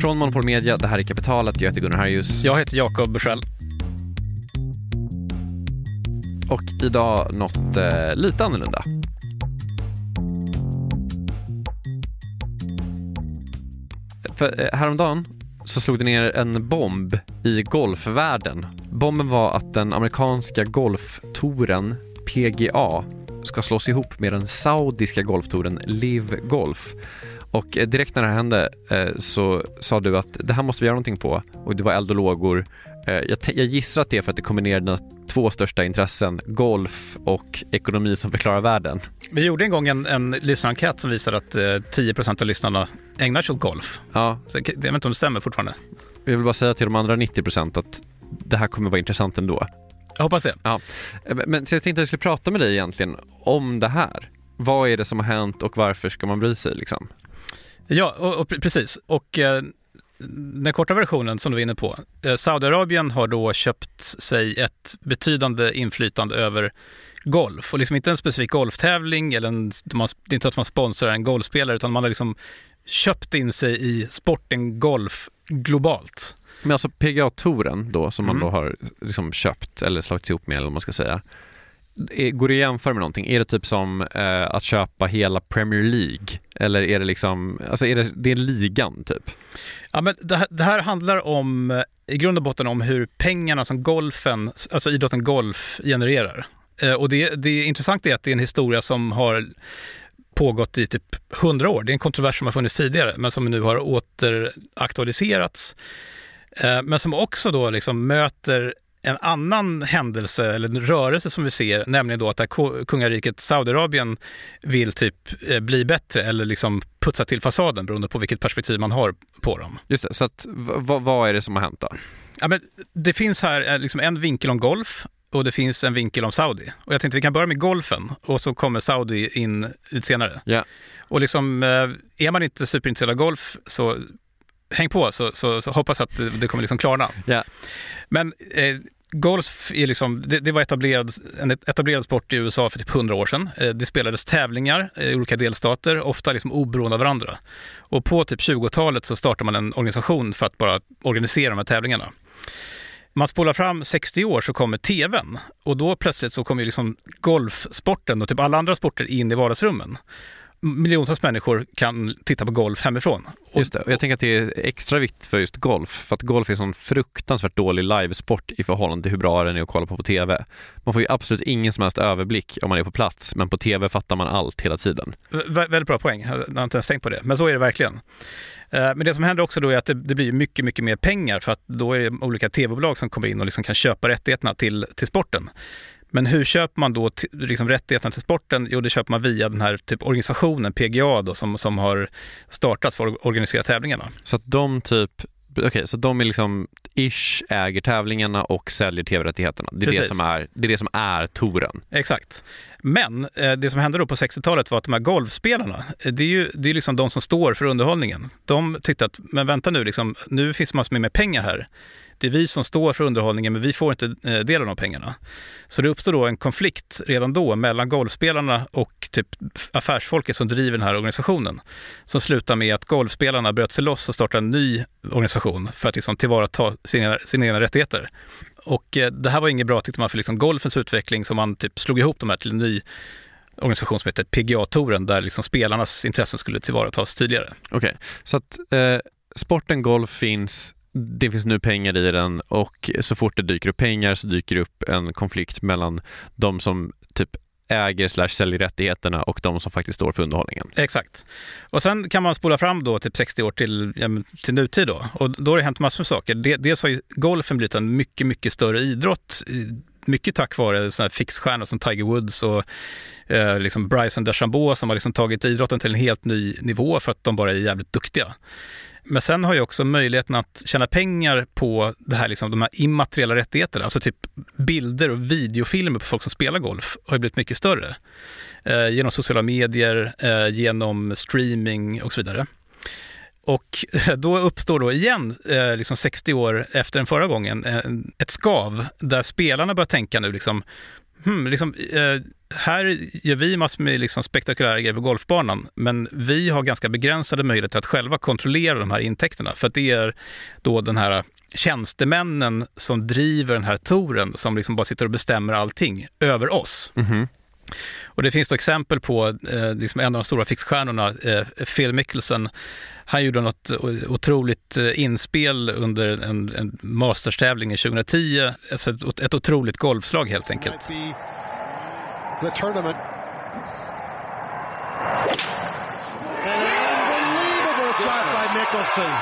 Från Monopol Media, det här är Kapitalet. Jag heter Gunnar Harjus. Jag heter Jakob Bursell. Och idag något eh, lite annorlunda. För eh, häromdagen så slog det ner en bomb i golfvärlden. Bomben var att den amerikanska golftouren PGA ska slås ihop med den saudiska golftouren Live Golf. Och eh, direkt när det här hände eh, så sa du att det här måste vi göra någonting på och det var eld och lågor. Eh, jag, jag gissar att det är för att det kombinerar dina två största intressen, golf och ekonomi som förklarar världen. Vi gjorde en gång en, en lyssnarenkät som visade att eh, 10% av lyssnarna ägnar sig åt golf. Ja. Så jag vet inte om det stämmer fortfarande. Jag vill bara säga till de andra 90 att det här kommer vara intressant ändå. Jag hoppas det. Ja. Men så jag tänkte att jag skulle prata med dig egentligen om det här. Vad är det som har hänt och varför ska man bry sig liksom? Ja, och, och precis. Och eh, den korta versionen som du var inne på. Eh, Saudiarabien har då köpt sig ett betydande inflytande över golf och liksom inte en specifik golftävling eller en, man, det är inte så att man sponsrar en golfspelare utan man har liksom köpt in sig i sporten golf globalt. Men alltså PGA-touren då som mm. man då har liksom köpt eller slagits ihop med eller vad man ska säga. Går det att jämföra med någonting? Är det typ som eh, att köpa hela Premier League? Eller är det liksom, alltså är det, det är ligan typ? Ja, men det, det här handlar om, eh, i grund och botten om hur pengarna som golfen, alltså idrotten golf genererar. Eh, och det, det intressanta är att det är en historia som har pågått i typ hundra år. Det är en kontrovers som har funnits tidigare, men som nu har återaktualiserats. Eh, men som också då liksom möter en annan händelse eller en rörelse som vi ser, nämligen då att kungariket Saudiarabien vill typ eh, bli bättre eller liksom putsa till fasaden beroende på vilket perspektiv man har på dem. Just det, så att, vad är det som har hänt då? Ja, men det finns här eh, liksom en vinkel om golf och det finns en vinkel om Saudi. Och jag tänkte vi kan börja med golfen och så kommer Saudi in lite senare. Yeah. Och liksom, eh, är man inte superintresserad av golf så häng på så, så, så hoppas att det, kommer liksom klarna. Yeah. Men eh, golf är liksom, det, det, var etablerad, en etablerad sport i USA för typ 100 år sedan. Eh, det spelades tävlingar i olika delstater, ofta liksom oberoende av varandra. Och på typ 20-talet så startade man en organisation för att bara organisera de här tävlingarna. Man spolar fram 60 år så kommer tvn och då plötsligt så kommer liksom golfsporten och typ alla andra sporter in i vardagsrummen miljontals människor kan titta på golf hemifrån. Just det, och jag tänker att det är extra viktigt för just golf, för att golf är en sån fruktansvärt dålig livesport i förhållande till hur bra den är att kolla på på TV. Man får ju absolut ingen som helst överblick om man är på plats, men på TV fattar man allt hela tiden. Vä väldigt bra poäng, jag har inte ens tänkt på det, men så är det verkligen. Eh, men det som händer också då är att det, det blir mycket, mycket mer pengar för att då är det olika tv-bolag som kommer in och liksom kan köpa rättigheterna till, till sporten. Men hur köper man då liksom rättigheterna till sporten? Jo, det köper man via den här typ organisationen PGA då, som, som har startats för att organisera tävlingarna. Så att de typ Okej, så de är liksom ish äger tävlingarna och säljer tv-rättigheterna. Det är det, som är, det är det som är touren. Exakt. Men eh, det som hände då på 60-talet var att de här golfspelarna, eh, det är ju det är liksom de som står för underhållningen. De tyckte att, men vänta nu, liksom, nu finns det massor med pengar här det är vi som står för underhållningen men vi får inte eh, del av de pengarna. Så det uppstår då en konflikt redan då mellan golfspelarna och typ affärsfolket som driver den här organisationen. Som slutar med att golfspelarna bröt sig loss och startade en ny organisation för att liksom tillvarata sina, sina egna rättigheter. Och eh, det här var inget bra tyckte man för liksom golfens utveckling som man typ slog ihop de här till en ny organisation som heter PGA-touren där liksom spelarnas intressen skulle tillvaratas tydligare. Okej, okay. så att eh, sporten golf finns det finns nu pengar i den och så fort det dyker upp pengar så dyker det upp en konflikt mellan de som typ äger slash säljer rättigheterna och de som faktiskt står för underhållningen. Exakt. Och sen kan man spola fram då typ 60 år till, ja, till nutid då. Och då har det hänt massor med saker. Dels har ju golfen blivit en mycket, mycket större idrott. Mycket tack vare såna här fixstjärnor som Tiger Woods och eh, liksom Bryson DeChambeau som har liksom tagit idrotten till en helt ny nivå för att de bara är jävligt duktiga. Men sen har ju också möjligheten att tjäna pengar på det här, liksom, de här immateriella rättigheterna, alltså typ bilder och videofilmer på folk som spelar golf, har ju blivit mycket större. Eh, genom sociala medier, eh, genom streaming och så vidare. Och då uppstår då igen, eh, liksom 60 år efter den förra gången, eh, ett skav där spelarna börjar tänka nu liksom, hmm, liksom eh, här gör vi massor med liksom spektakulära grejer på golfbanan, men vi har ganska begränsade möjligheter att själva kontrollera de här intäkterna. För att det är då den här tjänstemännen som driver den här touren som liksom bara sitter och bestämmer allting över oss. Mm -hmm. Och det finns då exempel på eh, liksom en av de stora fixstjärnorna, eh, Phil Mickelson. Han gjorde något otroligt eh, inspel under en, en Masters-tävling 2010. Alltså ett, ett otroligt golfslag helt enkelt the tournament. And an unbelievable shot by Mickelson.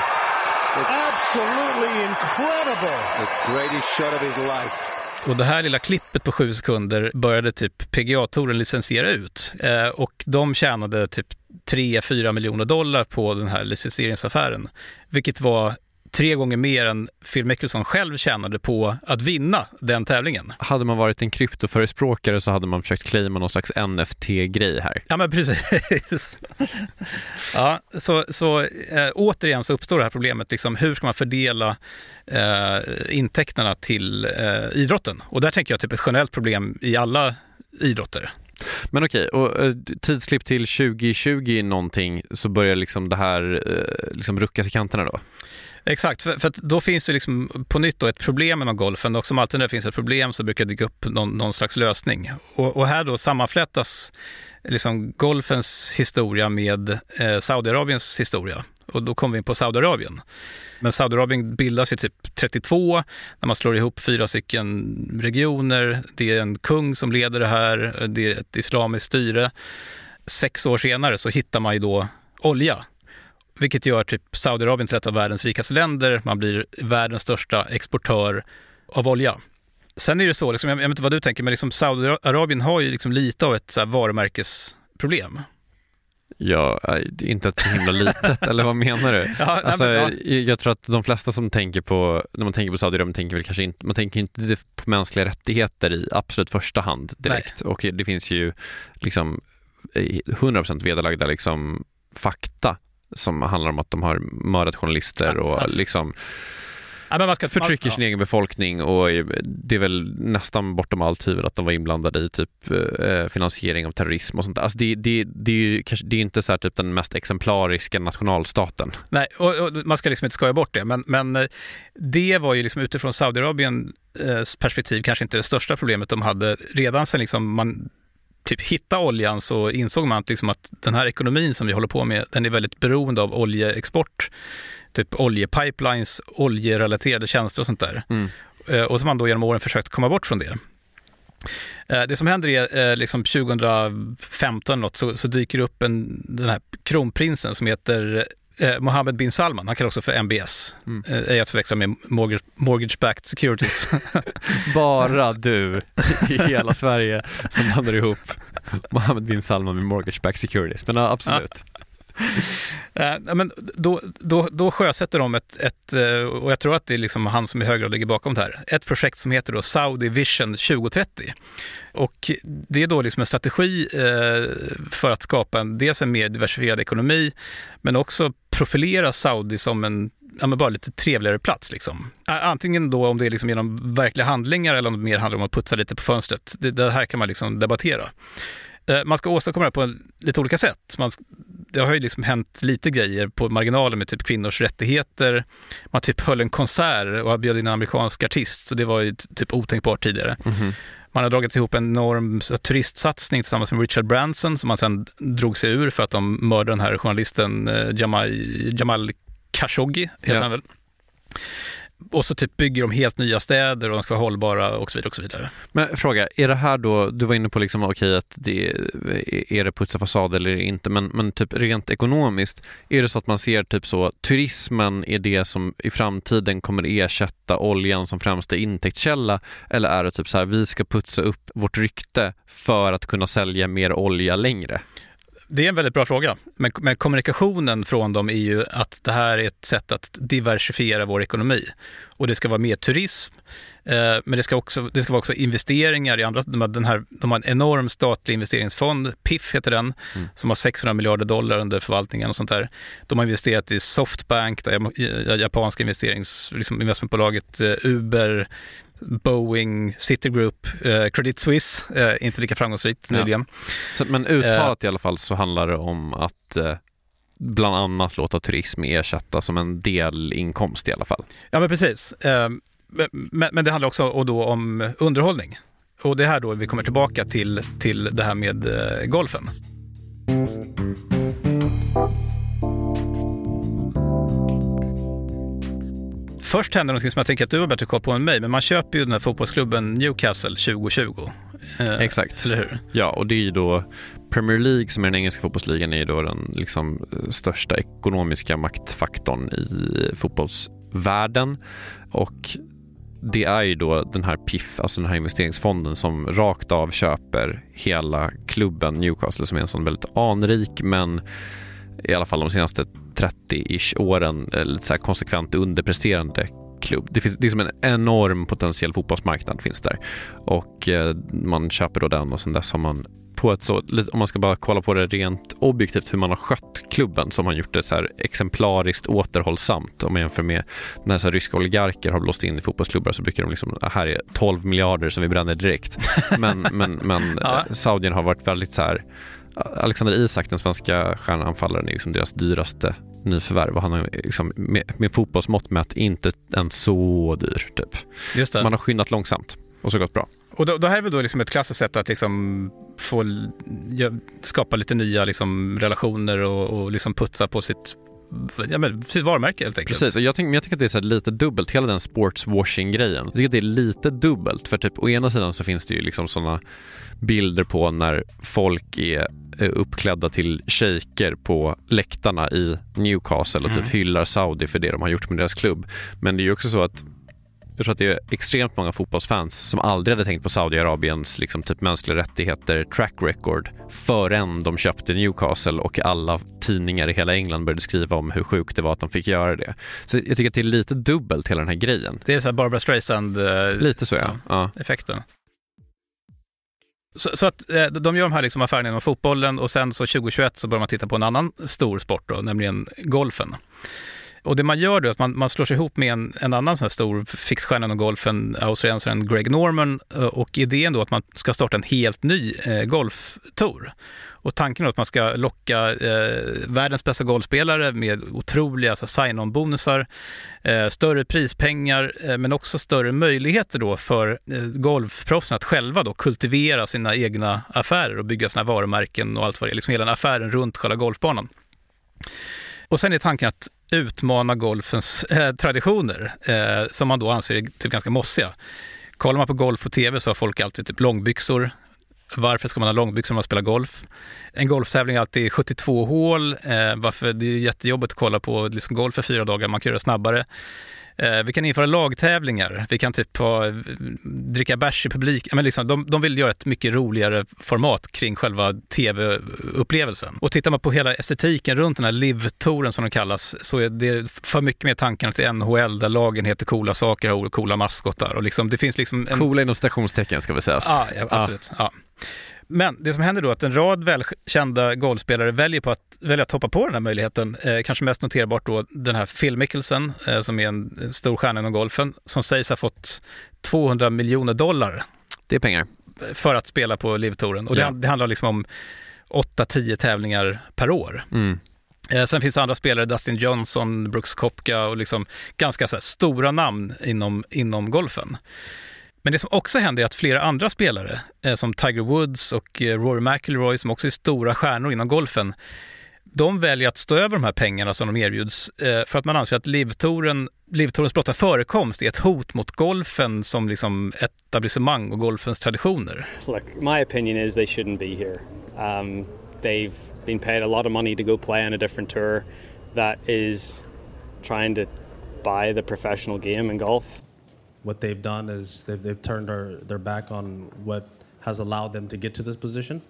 Absolutely incredible. The greatest shot of his life. Och det här lilla klippet på sju sekunder började typ PGA-touren licensiera ut. Eh, och de tjänade typ 3-4 miljoner dollar på den här licensieringsaffären. Vilket var tre gånger mer än Phil Mickelson själv tjänade på att vinna den tävlingen. Hade man varit en kryptoförespråkare så hade man försökt claima någon slags NFT-grej här. Ja, men precis. ja, så så äh, återigen så uppstår det här problemet, liksom, hur ska man fördela äh, intäkterna till äh, idrotten? Och där tänker jag typ ett generellt problem i alla idrotter. Men okej, och tidsklipp till 2020 någonting så börjar liksom det här liksom ruckas i kanterna då? Exakt, för, för då finns det liksom på nytt då ett problem inom golfen och som alltid när det finns ett problem så brukar det dyka upp någon, någon slags lösning. Och, och, här då sammanflätas liksom golfens historia med eh, Saudiarabiens historia. Och då kommer vi in på Saudiarabien. Men Saudiarabien bildas ju typ 32 när man slår ihop fyra stycken regioner. Det är en kung som leder det här, det är ett islamiskt styre. Sex år senare så hittar man ju då olja vilket gör typ Saudiarabien till ett av världens rikaste länder. Man blir världens största exportör av olja. Sen är det så, liksom, jag vet inte vad du tänker, men liksom Saudiarabien har ju liksom lite av ett så varumärkesproblem. Ja, inte så himla litet, eller vad menar du? Ja, alltså, nej, men, ja. Jag tror att de flesta som tänker på, när man tänker på Saudiarabien, tänker väl kanske inte, man tänker inte på mänskliga rättigheter i absolut första hand direkt. Nej. Och det finns ju liksom 100% vederlagda liksom fakta som handlar om att de har mördat journalister ja, och liksom ja, ska, förtrycker man, sin egen befolkning och det är väl nästan bortom allt tvivel att de var inblandade i typ eh, finansiering av terrorism och sånt där. Alltså det, det, det är ju kanske, det är inte så typ den mest exemplariska nationalstaten. Nej, och, och, man ska liksom inte skoja bort det, men, men eh, det var ju liksom utifrån Saudiarabiens perspektiv kanske inte det största problemet de hade. Redan sen liksom man typ hitta oljan så insåg man att, liksom att den här ekonomin som vi håller på med, den är väldigt beroende av oljeexport. Typ oljepipelines, oljerelaterade tjänster och sånt där. Mm. Eh, och som man då genom åren försökt komma bort från det. Eh, det som händer är eh, liksom 2015 något, så, så dyker upp en, den här kronprinsen som heter eh, Mohammed bin Salman, han kallas också för MBS, mm. eh, är att förväxla med mortgage, mortgage backed securities. Bara du i hela Sverige som blandar ihop Mohammed bin Salman med mortgage backed securities, men ja, absolut. Ja. Eh, men då, då, då sjösätter de ett, ett, eh, och jag tror att det är liksom han som i hög grad ligger bakom det här, ett projekt som heter då Saudi Vision 2030. Och det är då liksom en strategi eh, för att skapa en, dels en mer diversifierad ekonomi, men också profilera Saudi som en ja, men bara lite trevligare plats. Liksom. Antingen då om det är liksom genom verkliga handlingar eller om det mer handlar om att putsa lite på fönstret. Det, det här kan man liksom debattera. Man ska åstadkomma det på lite olika sätt. Man, det har ju liksom hänt lite grejer på marginalen med typ kvinnors rättigheter. Man typ höll en konsert och bjöd in en amerikansk artist, så det var ju typ otänkbart tidigare. Mm -hmm. Man har dragit ihop en enorm turistsatsning tillsammans med Richard Branson som man sen drog sig ur för att de mördade den här journalisten eh, Jamal, Jamal Khashoggi, heter ja. han väl och så typ bygger de helt nya städer och de ska vara hållbara och så vidare. Och så vidare. Men fråga, är det här då, du var inne på liksom, okej okay, att det är det putsa fasad eller inte, men, men typ rent ekonomiskt, är det så att man ser typ så, turismen är det som i framtiden kommer ersätta oljan som främsta intäktskälla, eller är det typ så här, vi ska putsa upp vårt rykte för att kunna sälja mer olja längre? Det är en väldigt bra fråga. Men, men, kommunikationen från dem är ju att det här är ett sätt att diversifiera vår ekonomi. Och det ska vara mer turism, eh, men det ska, också, det ska vara också investeringar i andra. De har, den här, de har en enorm statlig investeringsfond, PIF heter den, mm. som har 600 miljarder dollar under förvaltningen och sånt där. De har investerat i Softbank, det japanska investerings, liksom investmentbolaget eh, Uber, Boeing, Citigroup, eh, Credit Suisse, eh, inte lika framgångsrikt nyligen. Så, men uttalat eh, i alla fall så handlar det om att eh, bland annat låta turism ersätta som en delinkomst i alla fall. Ja, men precis. Eh, men, men, det handlar också och då om underhållning. Och det är här då vi kommer tillbaka till, till det här med golfen. Först hände något som jag tänker att du har bättre koll på än mig, men man köper ju den här fotbollsklubben Newcastle 2020. Eh, Exakt. Eller hur? Ja, och det är ju då Premier League som är den engelska fotbollsligan är då den liksom största ekonomiska maktfaktorn i fotbollsvärlden. Och det är ju då den här PIF, alltså den här investeringsfonden som rakt av köper hela klubben Newcastle som är en sån väldigt anrik men i alla fall de senaste 30-ish åren lite så konsekvent underpresterande klubb. Det finns liksom en enorm potentiell fotbollsmarknad finns där och eh, man köper då den och sen dess har man på ett så, om man ska bara kolla på det rent objektivt hur man har skött klubben så har gjort det så här exemplariskt återhållsamt om man jämför med när så ryska oligarker har blåst in i fotbollsklubbar så brukar de liksom, här är 12 miljarder som vi bränner direkt. Men, men, men ja. Saudien har varit väldigt så här Alexander Isak, den svenska stjärnanfallaren, är liksom deras dyraste nyförvärv och han är liksom, med, med fotbollsmått mätt inte ens så dyr. Typ. Man har skyndat långsamt och så gått bra. Och då, då här är väl då liksom ett klassiskt sätt att liksom få ja, skapa lite nya liksom relationer och, och liksom putsa på sitt ja, men, sitt varumärke helt enkelt. Precis, och jag, tänk, jag tycker att det är så lite dubbelt, hela den sportswashing-grejen. Jag tycker att det är lite dubbelt, för typ å ena sidan så finns det ju liksom sådana bilder på när folk är uppklädda till shejker på läktarna i Newcastle och typ mm. hyllar Saudi för det de har gjort med deras klubb. Men det är ju också så att jag tror att det är extremt många fotbollsfans som aldrig hade tänkt på Saudiarabiens liksom, typ mänskliga rättigheter track record förrän de köpte Newcastle och alla tidningar i hela England började skriva om hur sjukt det var att de fick göra det. Så jag tycker att det är lite dubbelt hela den här grejen. Det är så här Barbara Streisand eh, Lite så ja. ja. Effekten. Så, så, att eh, de gör de här liksom affärerna inom fotbollen och sen så 2021 så börjar man titta på en annan stor sport då, nämligen golfen. Och det man gör då är att man, man slår sig ihop med en, en annan sån här stor fixstjärna inom golfen, australiensaren Greg Norman. Eh, och idén då att man ska starta en helt ny eh, golftour. Och tanken är att man ska locka eh, världens bästa golfspelare med otroliga sign-on-bonusar, eh, större prispengar, eh, men också större möjligheter då för eh, golfproffsen att själva då kultivera sina egna affärer och bygga sina varumärken och allt vad det är, liksom hela affären runt själva golfbanan. Och sen är tanken att utmana golfens eh, traditioner, eh, som man då anser är typ ganska mossiga. Kollar man på golf på tv så har folk alltid typ långbyxor. Varför ska man ha långbyxor när man spelar golf? En golftävling är alltid 72 hål. Eh, varför? Det är jättejobbigt att kolla på liksom golf för fyra dagar, man kan göra det snabbare. Eh, vi kan införa lagtävlingar. Vi kan typ ha, dricka bärs i publik. Men liksom, de, de vill göra ett mycket roligare format kring själva tv-upplevelsen. Och tittar man på hela estetiken runt den här live-touren som de kallas så är det för mycket mer tanken till NHL där lagen heter coola saker och coola maskotar. Och liksom, det finns liksom en... Coola inom stationstecken ska vi säga. Ja, ja absolut. Ja. Men det som händer då är att en rad välkända golfspelare väljer, på att, väljer att hoppa på den här möjligheten. Eh, kanske mest noterbart då den här Phil Mickelson, eh, som är en stor stjärna inom golfen, som sägs ha fått 200 miljoner dollar. Det är pengar. För att spela på LIV-touren. Och ja. det, det, handlar liksom om 8-10 tävlingar per år. Mm. Eh, sen finns det andra spelare, Dustin Johnson, Brooks Kopka och liksom ganska stora namn inom, inom golfen. Men det som också händer är att flera andra spelare, eh, som Tiger Woods och eh, Rory McIlroy, som också är stora stjärnor inom golfen, de väljer att stå över de här pengarna som de erbjuds eh, för att man anser att livtouren, livtourens blotta förekomst är ett hot mot golfen som liksom etablissemang och golfens traditioner. Look, my opinion is they shouldn't be here. Um, they've been paid a lot of money to go play on a different tour that is trying to buy the professional game in golf. What they've done is they've, they've turned their, their back on what has allowed them to get to this position.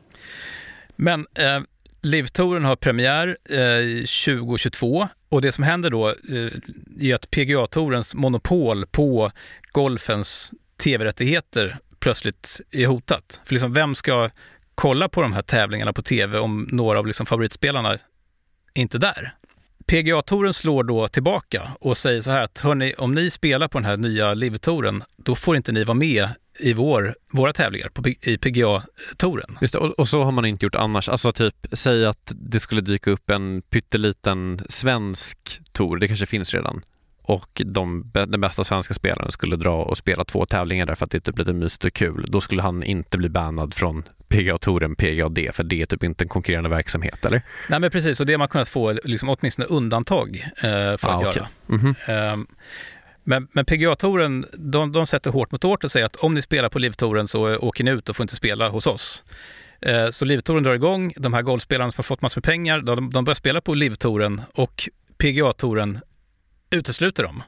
Men eh, Livtouren har premiär eh, 2022 och det som händer då eh, är att PGA-tourens monopol på golfens tv-rättigheter plötsligt är hotat. För liksom, vem ska kolla på de här tävlingarna på tv om några av liksom favoritspelarna inte är där? PGA-touren slår då tillbaka och säger så här att hörni, om ni spelar på den här nya LIV-touren, då får inte ni vara med i vår, våra tävlingar på, i PGA-touren. Just det, och, och, så har man inte gjort annars. Alltså typ, säg att det skulle dyka upp en pytteliten svensk tour, det kanske finns redan, och de, den bästa svenska spelaren skulle dra och spela två tävlingar där för att det är typ lite mysigt och kul. Då skulle han inte bli bannad från PGA-touren, PGA-D, för det är typ inte en konkurrerande verksamhet, eller? Nej, men precis, och det har man kunnat få liksom, åtminstone undantag eh, för ah, att okay. göra. Mm -hmm. um, men, men PGA-touren, de, de sätter hårt mot hårt och säger att om ni spelar på LIV-touren så åker ni ut och får inte spela hos oss. Eh, så LIV-touren drar igång, de här golfspelarna som har fått massor med pengar, de, de börjar spela på LIV-touren och PGA-touren utesluter dem.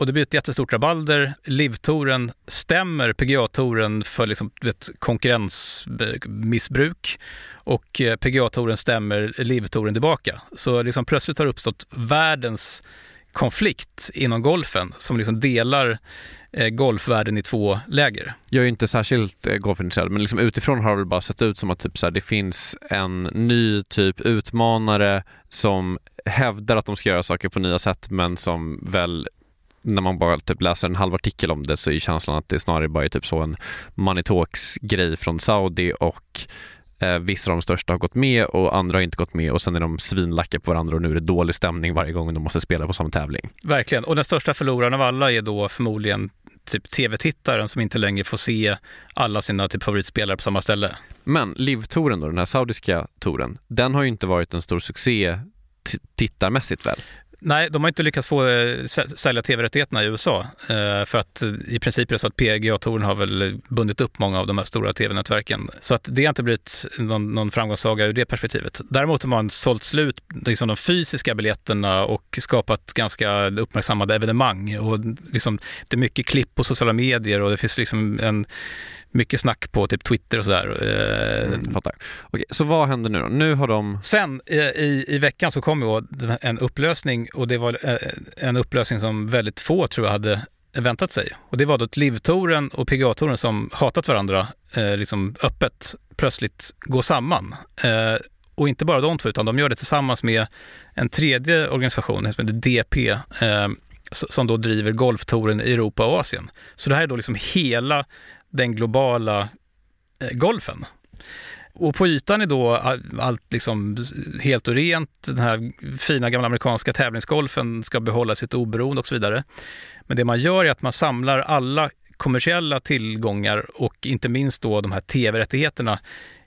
Och det blir ett jättestort rabalder. LIV-touren stämmer PGA-touren för liksom, vet, konkurrensmissbruk och eh, PGA-touren stämmer LIV-touren tillbaka. Så liksom plötsligt har det uppstått världens konflikt inom golfen som liksom delar eh, golfvärlden i två läger. Jag är inte särskilt eh, golfintresserad, men liksom utifrån har det väl bara sett ut som att typ så här, det finns en ny typ utmanare som hävdar att de ska göra saker på nya sätt, men som väl när man bara typ läser en halv artikel om det så är känslan att det snarare bara är typ så en money talks grej från Saudi och Eh, vissa av de största har gått med och andra har inte gått med och sen är de svinlacka på varandra och nu är det dålig stämning varje gång de måste spela på samma tävling. Verkligen, och den största förloraren av alla är då förmodligen typ tv-tittaren som inte längre får se alla sina typ favoritspelare på samma ställe. Men Liv-touren då, den här saudiska touren, den har ju inte varit en stor succé tittarmässigt väl? Nej, de har inte lyckats få eh, sälja tv-rättigheterna i USA. Eh, för att i princip är det så att PGA-touren har väl bundit upp många av de här stora tv-nätverken. Så att det har inte blivit någon, någon framgångssaga ur det perspektivet. Däremot har man sålt slut liksom de fysiska biljetterna och skapat ganska uppmärksammade evenemang. Och liksom, det är mycket klipp på sociala medier och det finns liksom en mycket snack på typ Twitter och sådär. Eh, mm, fattar. Okej, så vad händer nu då? Nu har de... Sen i, i veckan så kom ju en upplösning och det var eh, en upplösning som väldigt få tror jag hade väntat sig. Och det var då Livtouren och PGA-touren som hatat varandra eh, liksom öppet plötsligt går samman. Eh, och inte bara de två, utan de gör det tillsammans med en tredje organisation, som heter DP, eh, som då driver golftouren i Europa och Asien. Så det här är då liksom hela den globala eh, golfen. Och på ytan är då allt liksom helt och rent. Den här fina gamla amerikanska tävlingsgolfen ska behålla sitt oberoende och så vidare. Men det man gör är att man samlar alla kommersiella tillgångar och inte minst då de här tv-rättigheterna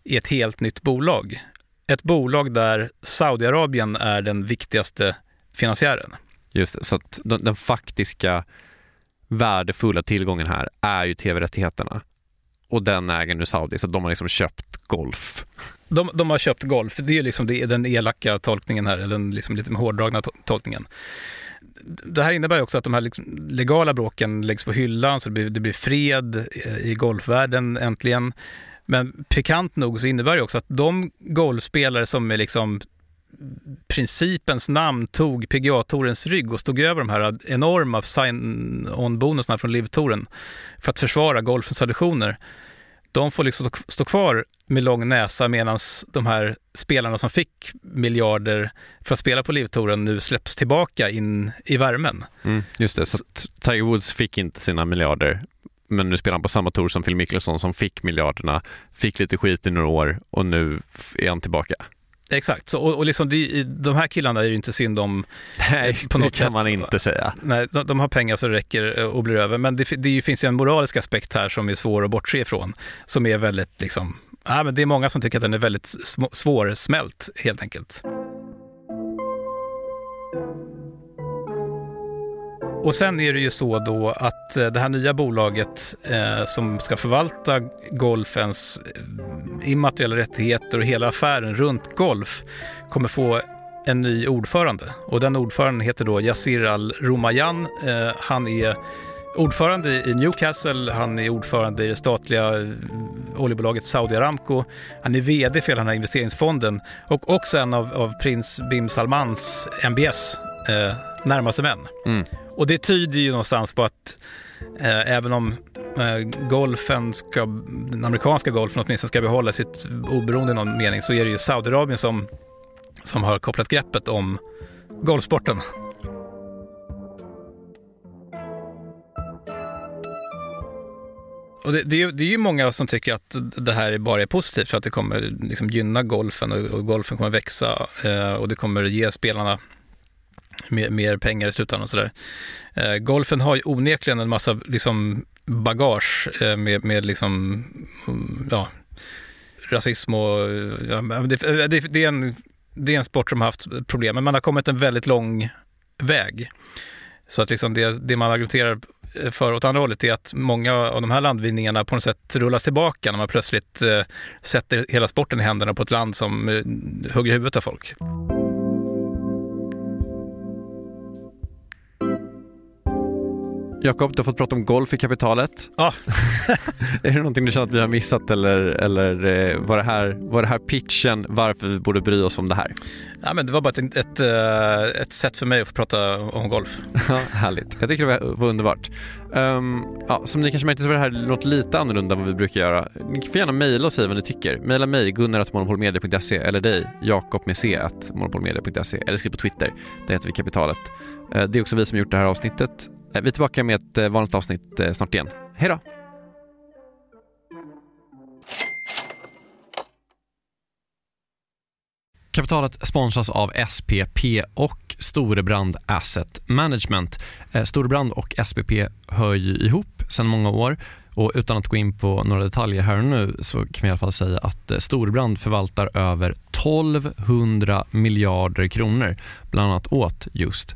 i ett helt nytt bolag. Ett bolag där Saudiarabien är den viktigaste finansiären. Just det, så att den faktiska värdefulla tillgången här är ju tv-rättigheterna. Och den äger nu Saudi, så de har liksom köpt golf. De, de har köpt golf, det är liksom den elaka tolkningen här, eller den liksom lite hårdragna tolkningen. Det här innebär också att de här liksom legala bråken läggs på hyllan, så det blir, det blir fred eh, i golfvärlden äntligen. Men pikant nog så innebär det också att de golfspelare som är liksom principens namn tog PGA-tourens rygg och stod över de här enorma sign-on-bonusarna från LIV-touren för att försvara golfens traditioner. De får liksom stå kvar med lång näsa medan de här spelarna som fick miljarder för att spela på LIV-touren nu släpps tillbaka in i värmen. Mm, just det, så Tiger Woods fick inte sina miljarder men nu spelar han på samma tour som Phil Mickelson som fick miljarderna, fick lite skit i några år och nu är han tillbaka. Exakt, så, och, och liksom de, de här killarna är ju inte synd om Nej, eh, på något det kan man inte säga. Nej, de, de, har pengar så det räcker eh, och blir över. Men det, det finns ju en moralisk aspekt här som är svår att bortse ifrån. Som är väldigt, liksom, ja, men det är många som tycker att den är väldigt svårsmält helt enkelt. Och sen är det ju så då att eh, det här nya bolaget eh, som ska förvalta golfens eh, immateriella rättigheter och hela affären runt golf kommer få en ny ordförande. Och den ordföranden heter då Yassir Al-Romayan. Eh, han är ordförande i Newcastle, han är ordförande i det statliga eh, oljebolaget Saudi Aramco, han är VD för hela den här investeringsfonden och också en av, av prins Bim Salmans MBS eh, närmaste män. Mm. Och det tyder ju någonstans på att eh, även om eh, golfen ska, den amerikanska golfen åtminstone ska behålla sitt oberoende i någon mening så är det ju Saudiarabien som, som har kopplat greppet om golfsporten. Och det, det, är, ju- det är ju många som tycker att det här bara är positivt för att det kommer liksom gynna golfen och, och golfen kommer växa eh, och det kommer ge spelarna mer, mer pengar i slutändan och sådär. Eh, golfen har ju onekligen en massa liksom, bagage eh, med, med liksom, mm, ja, rasism och eh, ja, det, eh, det, det, är en, det är en sport som har haft problem, men man har kommit en väldigt lång väg. Så att liksom det, det man argumenterar för åt andra hållet är att många av de här landvinningarna på något sätt rullas tillbaka när man plötsligt eh, sätter hela sporten i händerna på ett land som eh, hugger huvudet av folk. Jakob, du har fått prata om golf i kapitalet. Ja. är det någonting du känner att vi har missat eller, eller eh, var, det här, var det här pitchen varför vi borde bry oss om det här? Ja, men det var bara ett, ett, eh, ett sätt för mig att få prata om golf. Ja, härligt. Jag tycker det var, underbart. Ehm, ja, som ni kanske märkte så var det här något lite annorlunda än vad vi brukar göra. Ni får gärna mejla och säga vad ni tycker. Mejla mig, gunnar.monopolmedia.se eller dig, jakob med c monopolmedia.se eller skriv på Twitter. Där heter vi Kapitalet. Eh, det är också vi som gjort det här avsnittet. Eh, vi är tillbaka med ett eh, vanligt avsnitt snart igen. Hej då! Kapitalet sponsras av SPP och Storebrand Asset Management. Storebrand och SPP hör ju ihop sedan många år och utan att gå in på några detaljer här och nu så kan vi i alla fall säga att Storebrand förvaltar över 1200 miljarder kronor bland annat åt just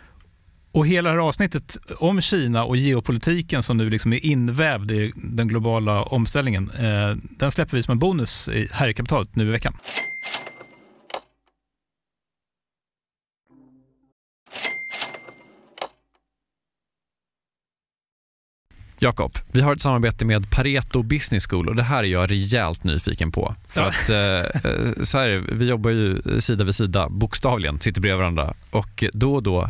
Och hela det här avsnittet om Kina och geopolitiken som nu liksom är invävd i den globala omställningen, eh, den släpper vi som en bonus i- här i kapitalet nu i veckan. Jakob, vi har ett samarbete med Pareto Business School och det här är jag rejält nyfiken på. För Ja. att eh, eh, så här, vi jobbar ju sida vid sida, bokstavligen, sitter bredvid varandra och då och då